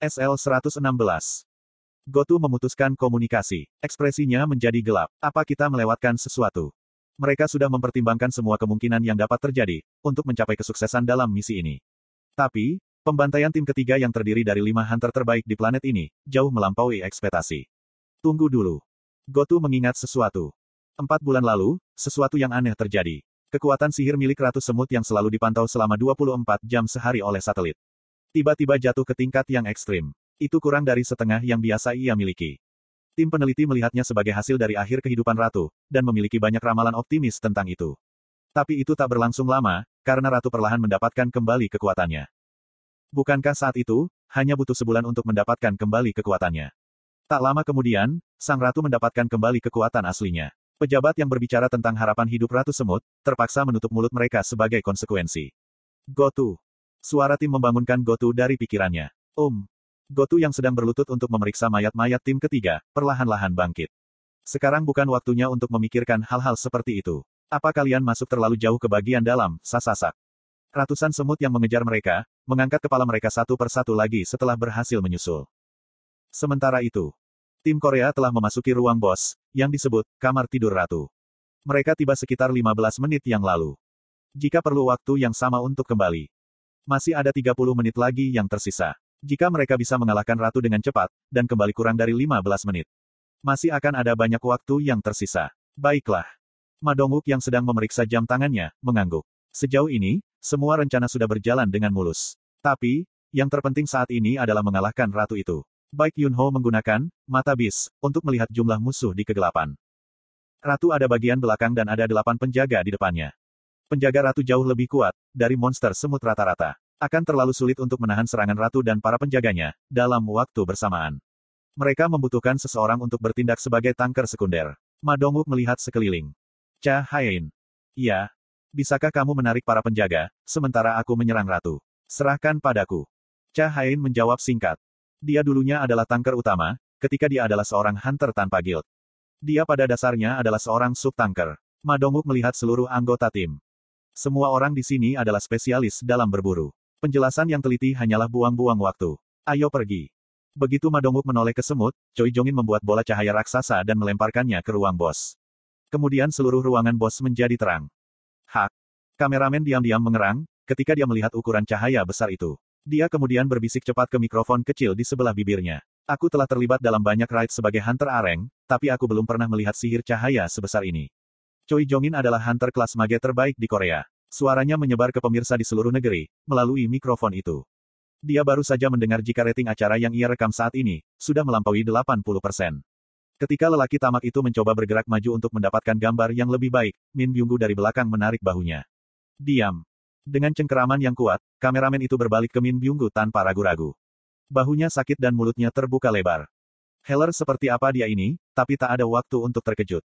SL-116. Gotu memutuskan komunikasi. Ekspresinya menjadi gelap. Apa kita melewatkan sesuatu? Mereka sudah mempertimbangkan semua kemungkinan yang dapat terjadi, untuk mencapai kesuksesan dalam misi ini. Tapi, pembantaian tim ketiga yang terdiri dari lima hunter terbaik di planet ini, jauh melampaui ekspektasi. Tunggu dulu. Gotu mengingat sesuatu. Empat bulan lalu, sesuatu yang aneh terjadi. Kekuatan sihir milik Ratu Semut yang selalu dipantau selama 24 jam sehari oleh satelit. Tiba-tiba jatuh ke tingkat yang ekstrim. Itu kurang dari setengah yang biasa ia miliki. Tim peneliti melihatnya sebagai hasil dari akhir kehidupan Ratu, dan memiliki banyak ramalan optimis tentang itu. Tapi itu tak berlangsung lama, karena Ratu perlahan mendapatkan kembali kekuatannya. Bukankah saat itu, hanya butuh sebulan untuk mendapatkan kembali kekuatannya? Tak lama kemudian, Sang Ratu mendapatkan kembali kekuatan aslinya. Pejabat yang berbicara tentang harapan hidup Ratu Semut, terpaksa menutup mulut mereka sebagai konsekuensi. Gotu. Suara tim membangunkan Gotu dari pikirannya. Om. Gotu yang sedang berlutut untuk memeriksa mayat-mayat tim ketiga, perlahan-lahan bangkit. Sekarang bukan waktunya untuk memikirkan hal-hal seperti itu. Apa kalian masuk terlalu jauh ke bagian dalam, sasasak? Ratusan semut yang mengejar mereka, mengangkat kepala mereka satu persatu lagi setelah berhasil menyusul. Sementara itu, tim Korea telah memasuki ruang bos, yang disebut kamar tidur ratu. Mereka tiba sekitar 15 menit yang lalu. Jika perlu waktu yang sama untuk kembali, masih ada 30 menit lagi yang tersisa. Jika mereka bisa mengalahkan ratu dengan cepat, dan kembali kurang dari 15 menit. Masih akan ada banyak waktu yang tersisa. Baiklah. Madonguk yang sedang memeriksa jam tangannya, mengangguk. Sejauh ini, semua rencana sudah berjalan dengan mulus. Tapi, yang terpenting saat ini adalah mengalahkan ratu itu. Baik Yunho menggunakan mata bis untuk melihat jumlah musuh di kegelapan. Ratu ada bagian belakang dan ada delapan penjaga di depannya. Penjaga ratu jauh lebih kuat dari monster semut rata-rata. Akan terlalu sulit untuk menahan serangan ratu dan para penjaganya dalam waktu bersamaan. Mereka membutuhkan seseorang untuk bertindak sebagai tanker sekunder. Madonguk melihat sekeliling. Cha Hain. Iya. Bisakah kamu menarik para penjaga, sementara aku menyerang ratu? Serahkan padaku. Cha Hain menjawab singkat. Dia dulunya adalah tanker utama, ketika dia adalah seorang hunter tanpa guild. Dia pada dasarnya adalah seorang sub-tanker. Madonguk melihat seluruh anggota tim. Semua orang di sini adalah spesialis dalam berburu. Penjelasan yang teliti hanyalah buang-buang waktu. Ayo pergi. Begitu Madonguk menoleh ke semut, Choi Jongin membuat bola cahaya raksasa dan melemparkannya ke ruang bos. Kemudian seluruh ruangan bos menjadi terang. Hak. Kameramen diam-diam mengerang, ketika dia melihat ukuran cahaya besar itu. Dia kemudian berbisik cepat ke mikrofon kecil di sebelah bibirnya. Aku telah terlibat dalam banyak raid sebagai hunter areng, tapi aku belum pernah melihat sihir cahaya sebesar ini. Choi Jongin adalah hunter kelas mage terbaik di Korea. Suaranya menyebar ke pemirsa di seluruh negeri, melalui mikrofon itu. Dia baru saja mendengar jika rating acara yang ia rekam saat ini, sudah melampaui 80%. Ketika lelaki tamak itu mencoba bergerak maju untuk mendapatkan gambar yang lebih baik, Min Byunggu dari belakang menarik bahunya. Diam. Dengan cengkeraman yang kuat, kameramen itu berbalik ke Min Byunggu tanpa ragu-ragu. Bahunya sakit dan mulutnya terbuka lebar. Heller seperti apa dia ini, tapi tak ada waktu untuk terkejut.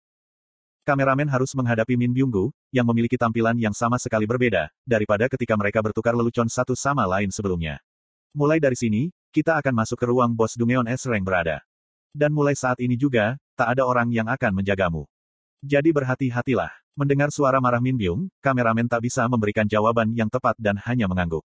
Kameramen harus menghadapi Min Byunggu, yang memiliki tampilan yang sama sekali berbeda, daripada ketika mereka bertukar lelucon satu sama lain sebelumnya. Mulai dari sini, kita akan masuk ke ruang bos Dungeon S Rank berada. Dan mulai saat ini juga, tak ada orang yang akan menjagamu. Jadi berhati-hatilah. Mendengar suara marah Min Byung, kameramen tak bisa memberikan jawaban yang tepat dan hanya mengangguk.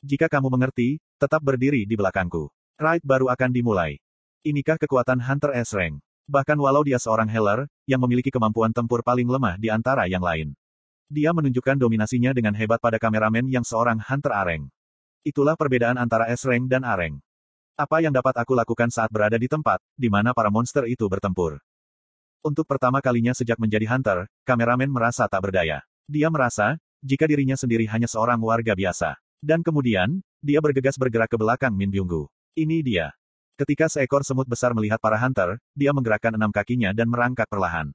Jika kamu mengerti, tetap berdiri di belakangku. Raid baru akan dimulai. Inikah kekuatan Hunter S Rank? Bahkan walau dia seorang healer, yang memiliki kemampuan tempur paling lemah di antara yang lain. Dia menunjukkan dominasinya dengan hebat pada kameramen yang seorang hunter areng. Itulah perbedaan antara S-rank dan areng. Apa yang dapat aku lakukan saat berada di tempat, di mana para monster itu bertempur? Untuk pertama kalinya sejak menjadi hunter, kameramen merasa tak berdaya. Dia merasa, jika dirinya sendiri hanya seorang warga biasa. Dan kemudian, dia bergegas bergerak ke belakang Min Byunggu. Ini dia. Ketika seekor semut besar melihat para hunter, dia menggerakkan enam kakinya dan merangkak perlahan.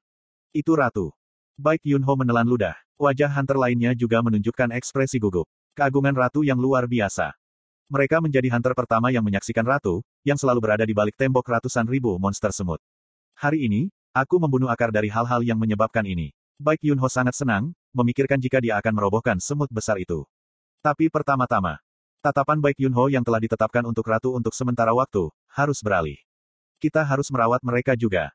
Itu ratu. Baik Yunho menelan ludah. Wajah hunter lainnya juga menunjukkan ekspresi gugup. Keagungan ratu yang luar biasa. Mereka menjadi hunter pertama yang menyaksikan ratu, yang selalu berada di balik tembok ratusan ribu monster semut. Hari ini, aku membunuh akar dari hal-hal yang menyebabkan ini. Baik Yunho sangat senang, memikirkan jika dia akan merobohkan semut besar itu. Tapi pertama-tama, Tatapan baik Yunho yang telah ditetapkan untuk ratu untuk sementara waktu, harus beralih. Kita harus merawat mereka juga.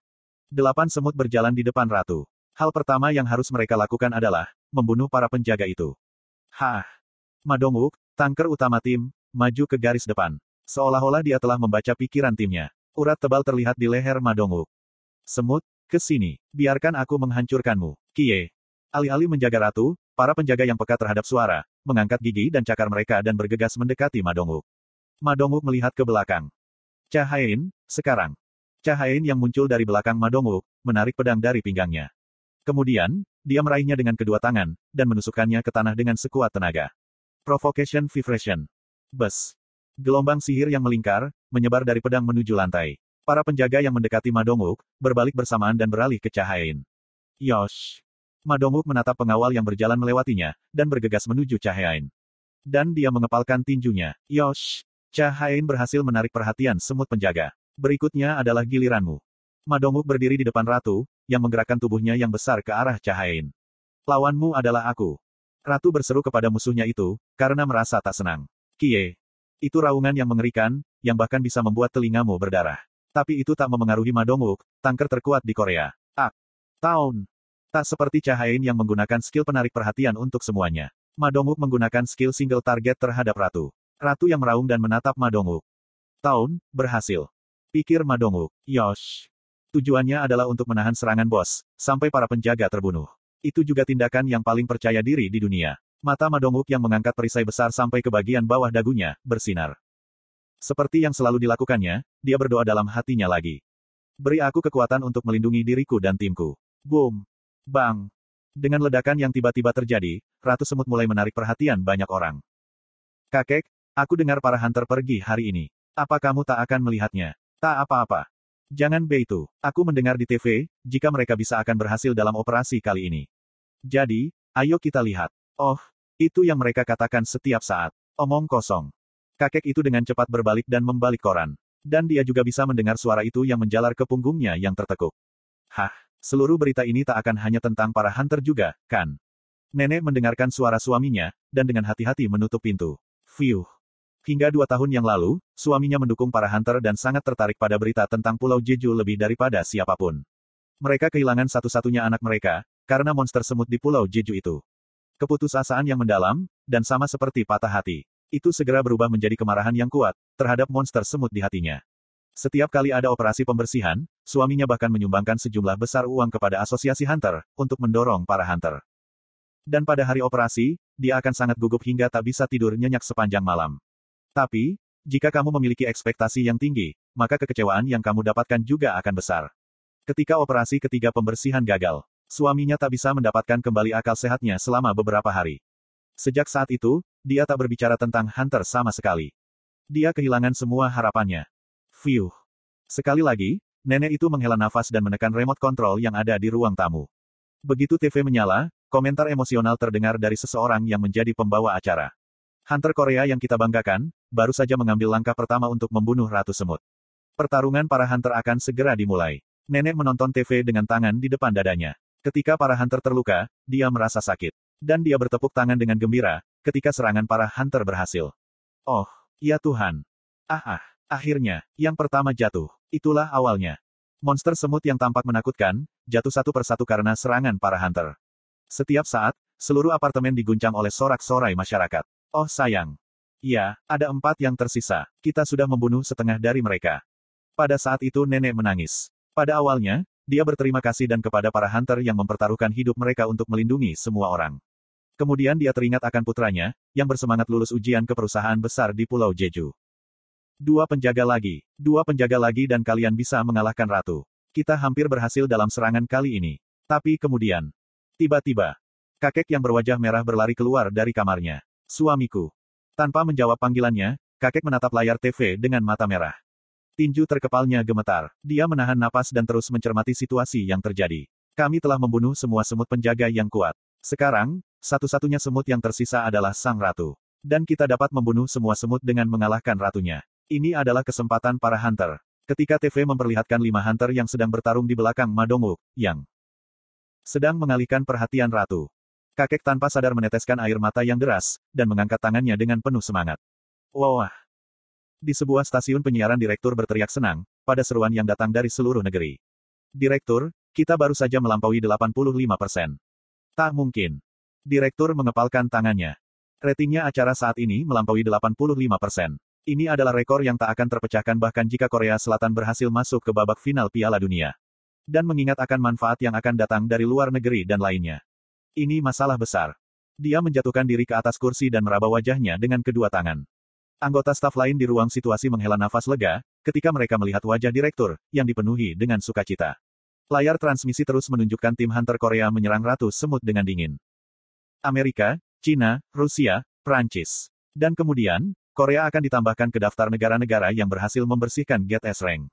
Delapan semut berjalan di depan ratu. Hal pertama yang harus mereka lakukan adalah, membunuh para penjaga itu. Hah! Madonguk, tanker utama tim, maju ke garis depan. Seolah-olah dia telah membaca pikiran timnya. Urat tebal terlihat di leher Madonguk. Semut, ke sini. Biarkan aku menghancurkanmu. Kie. Alih-alih menjaga ratu, para penjaga yang peka terhadap suara, mengangkat gigi dan cakar mereka dan bergegas mendekati Madonguk. Madonguk melihat ke belakang. Cahain, sekarang. Cahain yang muncul dari belakang Madonguk, menarik pedang dari pinggangnya. Kemudian, dia meraihnya dengan kedua tangan, dan menusukkannya ke tanah dengan sekuat tenaga. Provocation Vibration. Bes. Gelombang sihir yang melingkar, menyebar dari pedang menuju lantai. Para penjaga yang mendekati Madonguk, berbalik bersamaan dan beralih ke Cahain. Yosh. Madonguk menatap pengawal yang berjalan melewatinya, dan bergegas menuju Cahain. Dan dia mengepalkan tinjunya. Yosh. Cahain berhasil menarik perhatian semut penjaga. Berikutnya adalah giliranmu. Madonguk berdiri di depan ratu, yang menggerakkan tubuhnya yang besar ke arah Cahain. Lawanmu adalah aku. Ratu berseru kepada musuhnya itu, karena merasa tak senang. Kie. Itu raungan yang mengerikan, yang bahkan bisa membuat telingamu berdarah. Tapi itu tak memengaruhi Madonguk, tanker terkuat di Korea. Ah. Taun. Tak seperti Cahain yang menggunakan skill penarik perhatian untuk semuanya. Madonguk menggunakan skill single target terhadap Ratu. Ratu yang meraung dan menatap Madonguk. Taun, berhasil. Pikir Madonguk. Yosh. Tujuannya adalah untuk menahan serangan bos, sampai para penjaga terbunuh. Itu juga tindakan yang paling percaya diri di dunia. Mata Madonguk yang mengangkat perisai besar sampai ke bagian bawah dagunya, bersinar. Seperti yang selalu dilakukannya, dia berdoa dalam hatinya lagi. Beri aku kekuatan untuk melindungi diriku dan timku. Boom. Bang. Dengan ledakan yang tiba-tiba terjadi, Ratu Semut mulai menarik perhatian banyak orang. Kakek, aku dengar para hunter pergi hari ini. Apa kamu tak akan melihatnya? Tak apa-apa. Jangan itu. Aku mendengar di TV, jika mereka bisa akan berhasil dalam operasi kali ini. Jadi, ayo kita lihat. Oh, itu yang mereka katakan setiap saat. Omong kosong. Kakek itu dengan cepat berbalik dan membalik koran. Dan dia juga bisa mendengar suara itu yang menjalar ke punggungnya yang tertekuk. Hah, seluruh berita ini tak akan hanya tentang para hunter juga, kan? Nenek mendengarkan suara suaminya, dan dengan hati-hati menutup pintu. Fiuh. Hingga dua tahun yang lalu, suaminya mendukung para hunter dan sangat tertarik pada berita tentang Pulau Jeju lebih daripada siapa pun. Mereka kehilangan satu-satunya anak mereka, karena monster semut di Pulau Jeju itu. Keputusasaan yang mendalam, dan sama seperti patah hati. Itu segera berubah menjadi kemarahan yang kuat, terhadap monster semut di hatinya. Setiap kali ada operasi pembersihan, suaminya bahkan menyumbangkan sejumlah besar uang kepada asosiasi hunter, untuk mendorong para hunter. Dan pada hari operasi, dia akan sangat gugup hingga tak bisa tidur nyenyak sepanjang malam. Tapi, jika kamu memiliki ekspektasi yang tinggi, maka kekecewaan yang kamu dapatkan juga akan besar. Ketika operasi ketiga pembersihan gagal, suaminya tak bisa mendapatkan kembali akal sehatnya selama beberapa hari. Sejak saat itu, dia tak berbicara tentang Hunter sama sekali. Dia kehilangan semua harapannya. Fiuh. Sekali lagi, nenek itu menghela nafas dan menekan remote control yang ada di ruang tamu. Begitu TV menyala, komentar emosional terdengar dari seseorang yang menjadi pembawa acara. Hunter Korea yang kita banggakan, baru saja mengambil langkah pertama untuk membunuh Ratu Semut. Pertarungan para hunter akan segera dimulai. Nenek menonton TV dengan tangan di depan dadanya. Ketika para hunter terluka, dia merasa sakit. Dan dia bertepuk tangan dengan gembira, ketika serangan para hunter berhasil. Oh, ya Tuhan. Ah ah, akhirnya, yang pertama jatuh. Itulah awalnya. Monster semut yang tampak menakutkan, jatuh satu persatu karena serangan para hunter. Setiap saat, seluruh apartemen diguncang oleh sorak-sorai masyarakat. Oh sayang. Ya, ada empat yang tersisa. Kita sudah membunuh setengah dari mereka. Pada saat itu nenek menangis. Pada awalnya, dia berterima kasih dan kepada para hunter yang mempertaruhkan hidup mereka untuk melindungi semua orang. Kemudian dia teringat akan putranya, yang bersemangat lulus ujian ke perusahaan besar di Pulau Jeju. Dua penjaga lagi, dua penjaga lagi dan kalian bisa mengalahkan ratu. Kita hampir berhasil dalam serangan kali ini. Tapi kemudian, tiba-tiba, kakek yang berwajah merah berlari keluar dari kamarnya. Suamiku. Tanpa menjawab panggilannya, kakek menatap layar TV dengan mata merah. Tinju terkepalnya gemetar. Dia menahan napas dan terus mencermati situasi yang terjadi. Kami telah membunuh semua semut penjaga yang kuat. Sekarang, satu-satunya semut yang tersisa adalah sang ratu. Dan kita dapat membunuh semua semut dengan mengalahkan ratunya. Ini adalah kesempatan para hunter. Ketika TV memperlihatkan lima hunter yang sedang bertarung di belakang Madonguk, yang sedang mengalihkan perhatian ratu. Kakek tanpa sadar meneteskan air mata yang deras, dan mengangkat tangannya dengan penuh semangat. Wah! Di sebuah stasiun penyiaran direktur berteriak senang, pada seruan yang datang dari seluruh negeri. Direktur, kita baru saja melampaui 85%. Tak mungkin. Direktur mengepalkan tangannya. Ratingnya acara saat ini melampaui 85%. Ini adalah rekor yang tak akan terpecahkan bahkan jika Korea Selatan berhasil masuk ke babak final Piala Dunia. Dan mengingat akan manfaat yang akan datang dari luar negeri dan lainnya. Ini masalah besar. Dia menjatuhkan diri ke atas kursi dan meraba wajahnya dengan kedua tangan. Anggota staf lain di ruang situasi menghela nafas lega, ketika mereka melihat wajah direktur, yang dipenuhi dengan sukacita. Layar transmisi terus menunjukkan tim Hunter Korea menyerang Ratu Semut dengan dingin. Amerika, China, Rusia, Prancis. Dan kemudian, Korea akan ditambahkan ke daftar negara-negara yang berhasil membersihkan Get S Rank.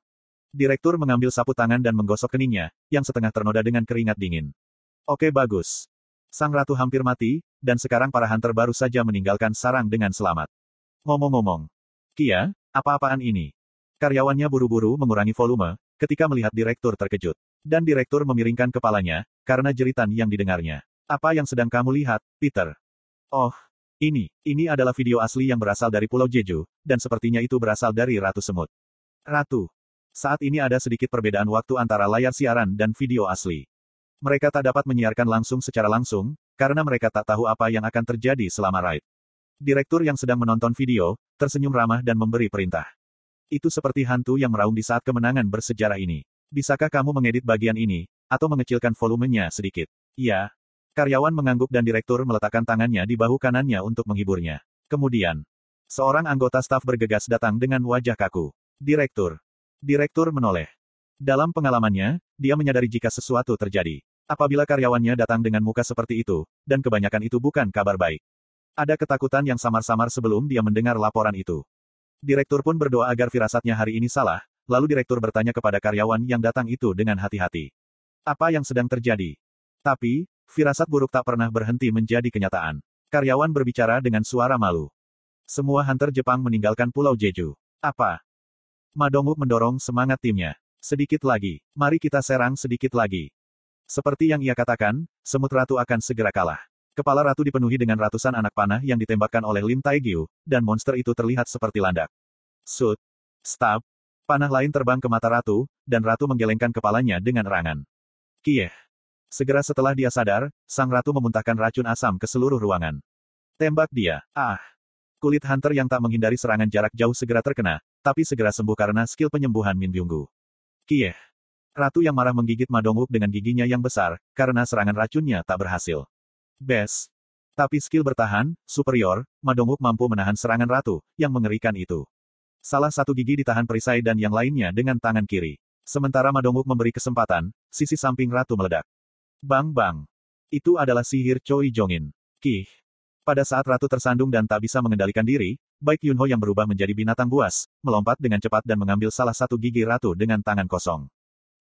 Direktur mengambil sapu tangan dan menggosok keningnya, yang setengah ternoda dengan keringat dingin. Oke bagus. Sang ratu hampir mati, dan sekarang para hunter baru saja meninggalkan sarang dengan selamat. Ngomong-ngomong. Kia, apa-apaan ini? Karyawannya buru-buru mengurangi volume, ketika melihat direktur terkejut. Dan direktur memiringkan kepalanya, karena jeritan yang didengarnya. Apa yang sedang kamu lihat, Peter? Oh, ini, ini adalah video asli yang berasal dari Pulau Jeju, dan sepertinya itu berasal dari Ratu Semut. Ratu, saat ini ada sedikit perbedaan waktu antara layar siaran dan video asli. Mereka tak dapat menyiarkan langsung secara langsung, karena mereka tak tahu apa yang akan terjadi selama raid. Direktur yang sedang menonton video, tersenyum ramah dan memberi perintah. Itu seperti hantu yang meraung di saat kemenangan bersejarah ini. Bisakah kamu mengedit bagian ini, atau mengecilkan volumenya sedikit? Iya. Karyawan mengangguk dan direktur meletakkan tangannya di bahu kanannya untuk menghiburnya. Kemudian, seorang anggota staf bergegas datang dengan wajah kaku. Direktur, Direktur menoleh. Dalam pengalamannya, dia menyadari jika sesuatu terjadi. Apabila karyawannya datang dengan muka seperti itu, dan kebanyakan itu bukan kabar baik. Ada ketakutan yang samar-samar sebelum dia mendengar laporan itu. Direktur pun berdoa agar firasatnya hari ini salah, lalu direktur bertanya kepada karyawan yang datang itu dengan hati-hati. Apa yang sedang terjadi? Tapi, firasat buruk tak pernah berhenti menjadi kenyataan. Karyawan berbicara dengan suara malu. Semua hunter Jepang meninggalkan Pulau Jeju. Apa? Madonguk mendorong semangat timnya. Sedikit lagi. Mari kita serang sedikit lagi. Seperti yang ia katakan, semut ratu akan segera kalah. Kepala ratu dipenuhi dengan ratusan anak panah yang ditembakkan oleh Lim Taegyu, dan monster itu terlihat seperti landak. Sud. Stab. Panah lain terbang ke mata ratu, dan ratu menggelengkan kepalanya dengan erangan. Kieh. Segera setelah dia sadar, sang ratu memuntahkan racun asam ke seluruh ruangan. Tembak dia. Ah. Kulit hunter yang tak menghindari serangan jarak jauh segera terkena, tapi segera sembuh karena skill penyembuhan Min Byunggu. Kieh. Ratu yang marah menggigit Madonguk dengan giginya yang besar, karena serangan racunnya tak berhasil. Bes. Tapi skill bertahan, superior, Madonguk mampu menahan serangan ratu, yang mengerikan itu. Salah satu gigi ditahan perisai dan yang lainnya dengan tangan kiri. Sementara Madonguk memberi kesempatan, sisi samping ratu meledak. Bang bang. Itu adalah sihir Choi Jongin. Kih. Pada saat ratu tersandung dan tak bisa mengendalikan diri, Baik Yunho yang berubah menjadi binatang buas, melompat dengan cepat dan mengambil salah satu gigi ratu dengan tangan kosong.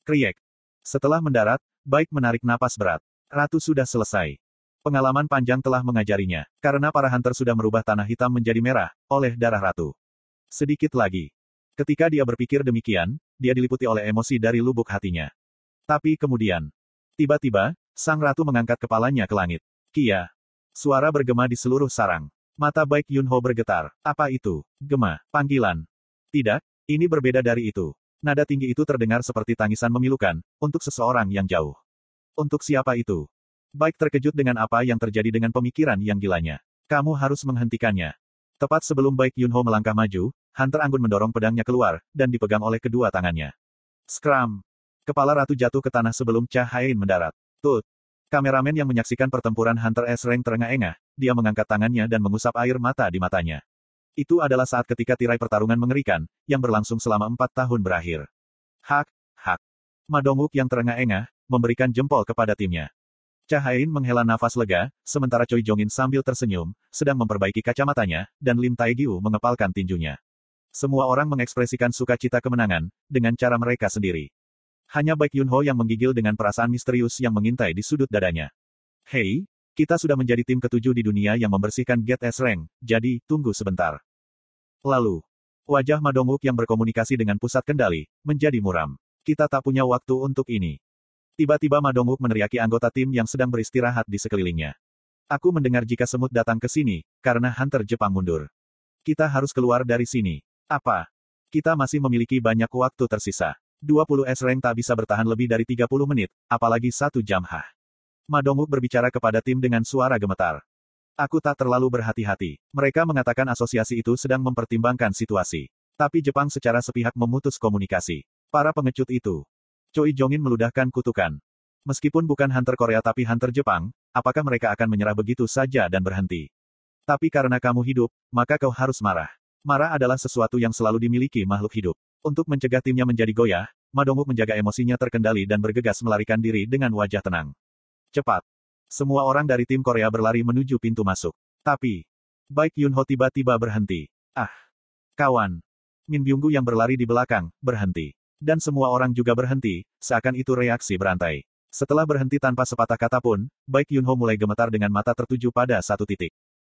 Kriek. Setelah mendarat, Baik menarik napas berat. Ratu sudah selesai. Pengalaman panjang telah mengajarinya, karena para hunter sudah merubah tanah hitam menjadi merah, oleh darah ratu. Sedikit lagi. Ketika dia berpikir demikian, dia diliputi oleh emosi dari lubuk hatinya. Tapi kemudian, tiba-tiba, sang ratu mengangkat kepalanya ke langit. Kia. Suara bergema di seluruh sarang. Mata baik Yunho bergetar. Apa itu? Gema. Panggilan. Tidak, ini berbeda dari itu. Nada tinggi itu terdengar seperti tangisan memilukan, untuk seseorang yang jauh. Untuk siapa itu? Baik terkejut dengan apa yang terjadi dengan pemikiran yang gilanya. Kamu harus menghentikannya. Tepat sebelum Baik Yunho melangkah maju, Hunter Anggun mendorong pedangnya keluar, dan dipegang oleh kedua tangannya. Scrum. Kepala ratu jatuh ke tanah sebelum Hain mendarat. Tut. Kameramen yang menyaksikan pertempuran Hunter S. Rank terengah-engah, dia mengangkat tangannya dan mengusap air mata di matanya. Itu adalah saat ketika tirai pertarungan mengerikan, yang berlangsung selama empat tahun berakhir. Hak, hak. Madonguk yang terengah-engah, memberikan jempol kepada timnya. Cahain menghela nafas lega, sementara Choi Jongin sambil tersenyum, sedang memperbaiki kacamatanya, dan Lim Taegyu mengepalkan tinjunya. Semua orang mengekspresikan sukacita kemenangan, dengan cara mereka sendiri. Hanya Baek Yunho yang menggigil dengan perasaan misterius yang mengintai di sudut dadanya. Hei, kita sudah menjadi tim ketujuh di dunia yang membersihkan Get S Rank, jadi, tunggu sebentar. Lalu, wajah Madonguk yang berkomunikasi dengan pusat kendali, menjadi muram. Kita tak punya waktu untuk ini. Tiba-tiba Madonguk meneriaki anggota tim yang sedang beristirahat di sekelilingnya. Aku mendengar jika semut datang ke sini, karena Hunter Jepang mundur. Kita harus keluar dari sini. Apa? Kita masih memiliki banyak waktu tersisa. 20 S rank tak bisa bertahan lebih dari 30 menit, apalagi satu jam hah. Madonguk berbicara kepada tim dengan suara gemetar. Aku tak terlalu berhati-hati. Mereka mengatakan asosiasi itu sedang mempertimbangkan situasi. Tapi Jepang secara sepihak memutus komunikasi. Para pengecut itu. Choi Jongin meludahkan kutukan. Meskipun bukan hunter Korea tapi hunter Jepang, apakah mereka akan menyerah begitu saja dan berhenti? Tapi karena kamu hidup, maka kau harus marah. Marah adalah sesuatu yang selalu dimiliki makhluk hidup. Untuk mencegah timnya menjadi goyah, Madonguk menjaga emosinya terkendali dan bergegas melarikan diri dengan wajah tenang. Cepat. Semua orang dari tim Korea berlari menuju pintu masuk. Tapi, Baik Yunho tiba-tiba berhenti. Ah. Kawan. Min Byunggu yang berlari di belakang, berhenti. Dan semua orang juga berhenti, seakan itu reaksi berantai. Setelah berhenti tanpa sepatah kata pun, Baik Yunho mulai gemetar dengan mata tertuju pada satu titik.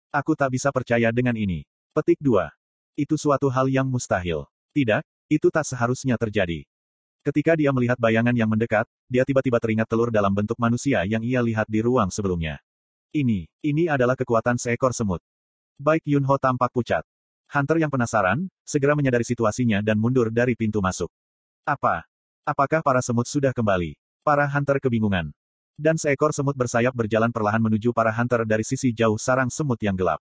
Aku tak bisa percaya dengan ini. Petik 2. Itu suatu hal yang mustahil. Tidak, itu tak seharusnya terjadi. Ketika dia melihat bayangan yang mendekat, dia tiba-tiba teringat telur dalam bentuk manusia yang ia lihat di ruang sebelumnya. Ini, ini adalah kekuatan seekor semut. Baik Yunho tampak pucat. Hunter yang penasaran, segera menyadari situasinya dan mundur dari pintu masuk. Apa? Apakah para semut sudah kembali? Para hunter kebingungan. Dan seekor semut bersayap berjalan perlahan menuju para hunter dari sisi jauh sarang semut yang gelap.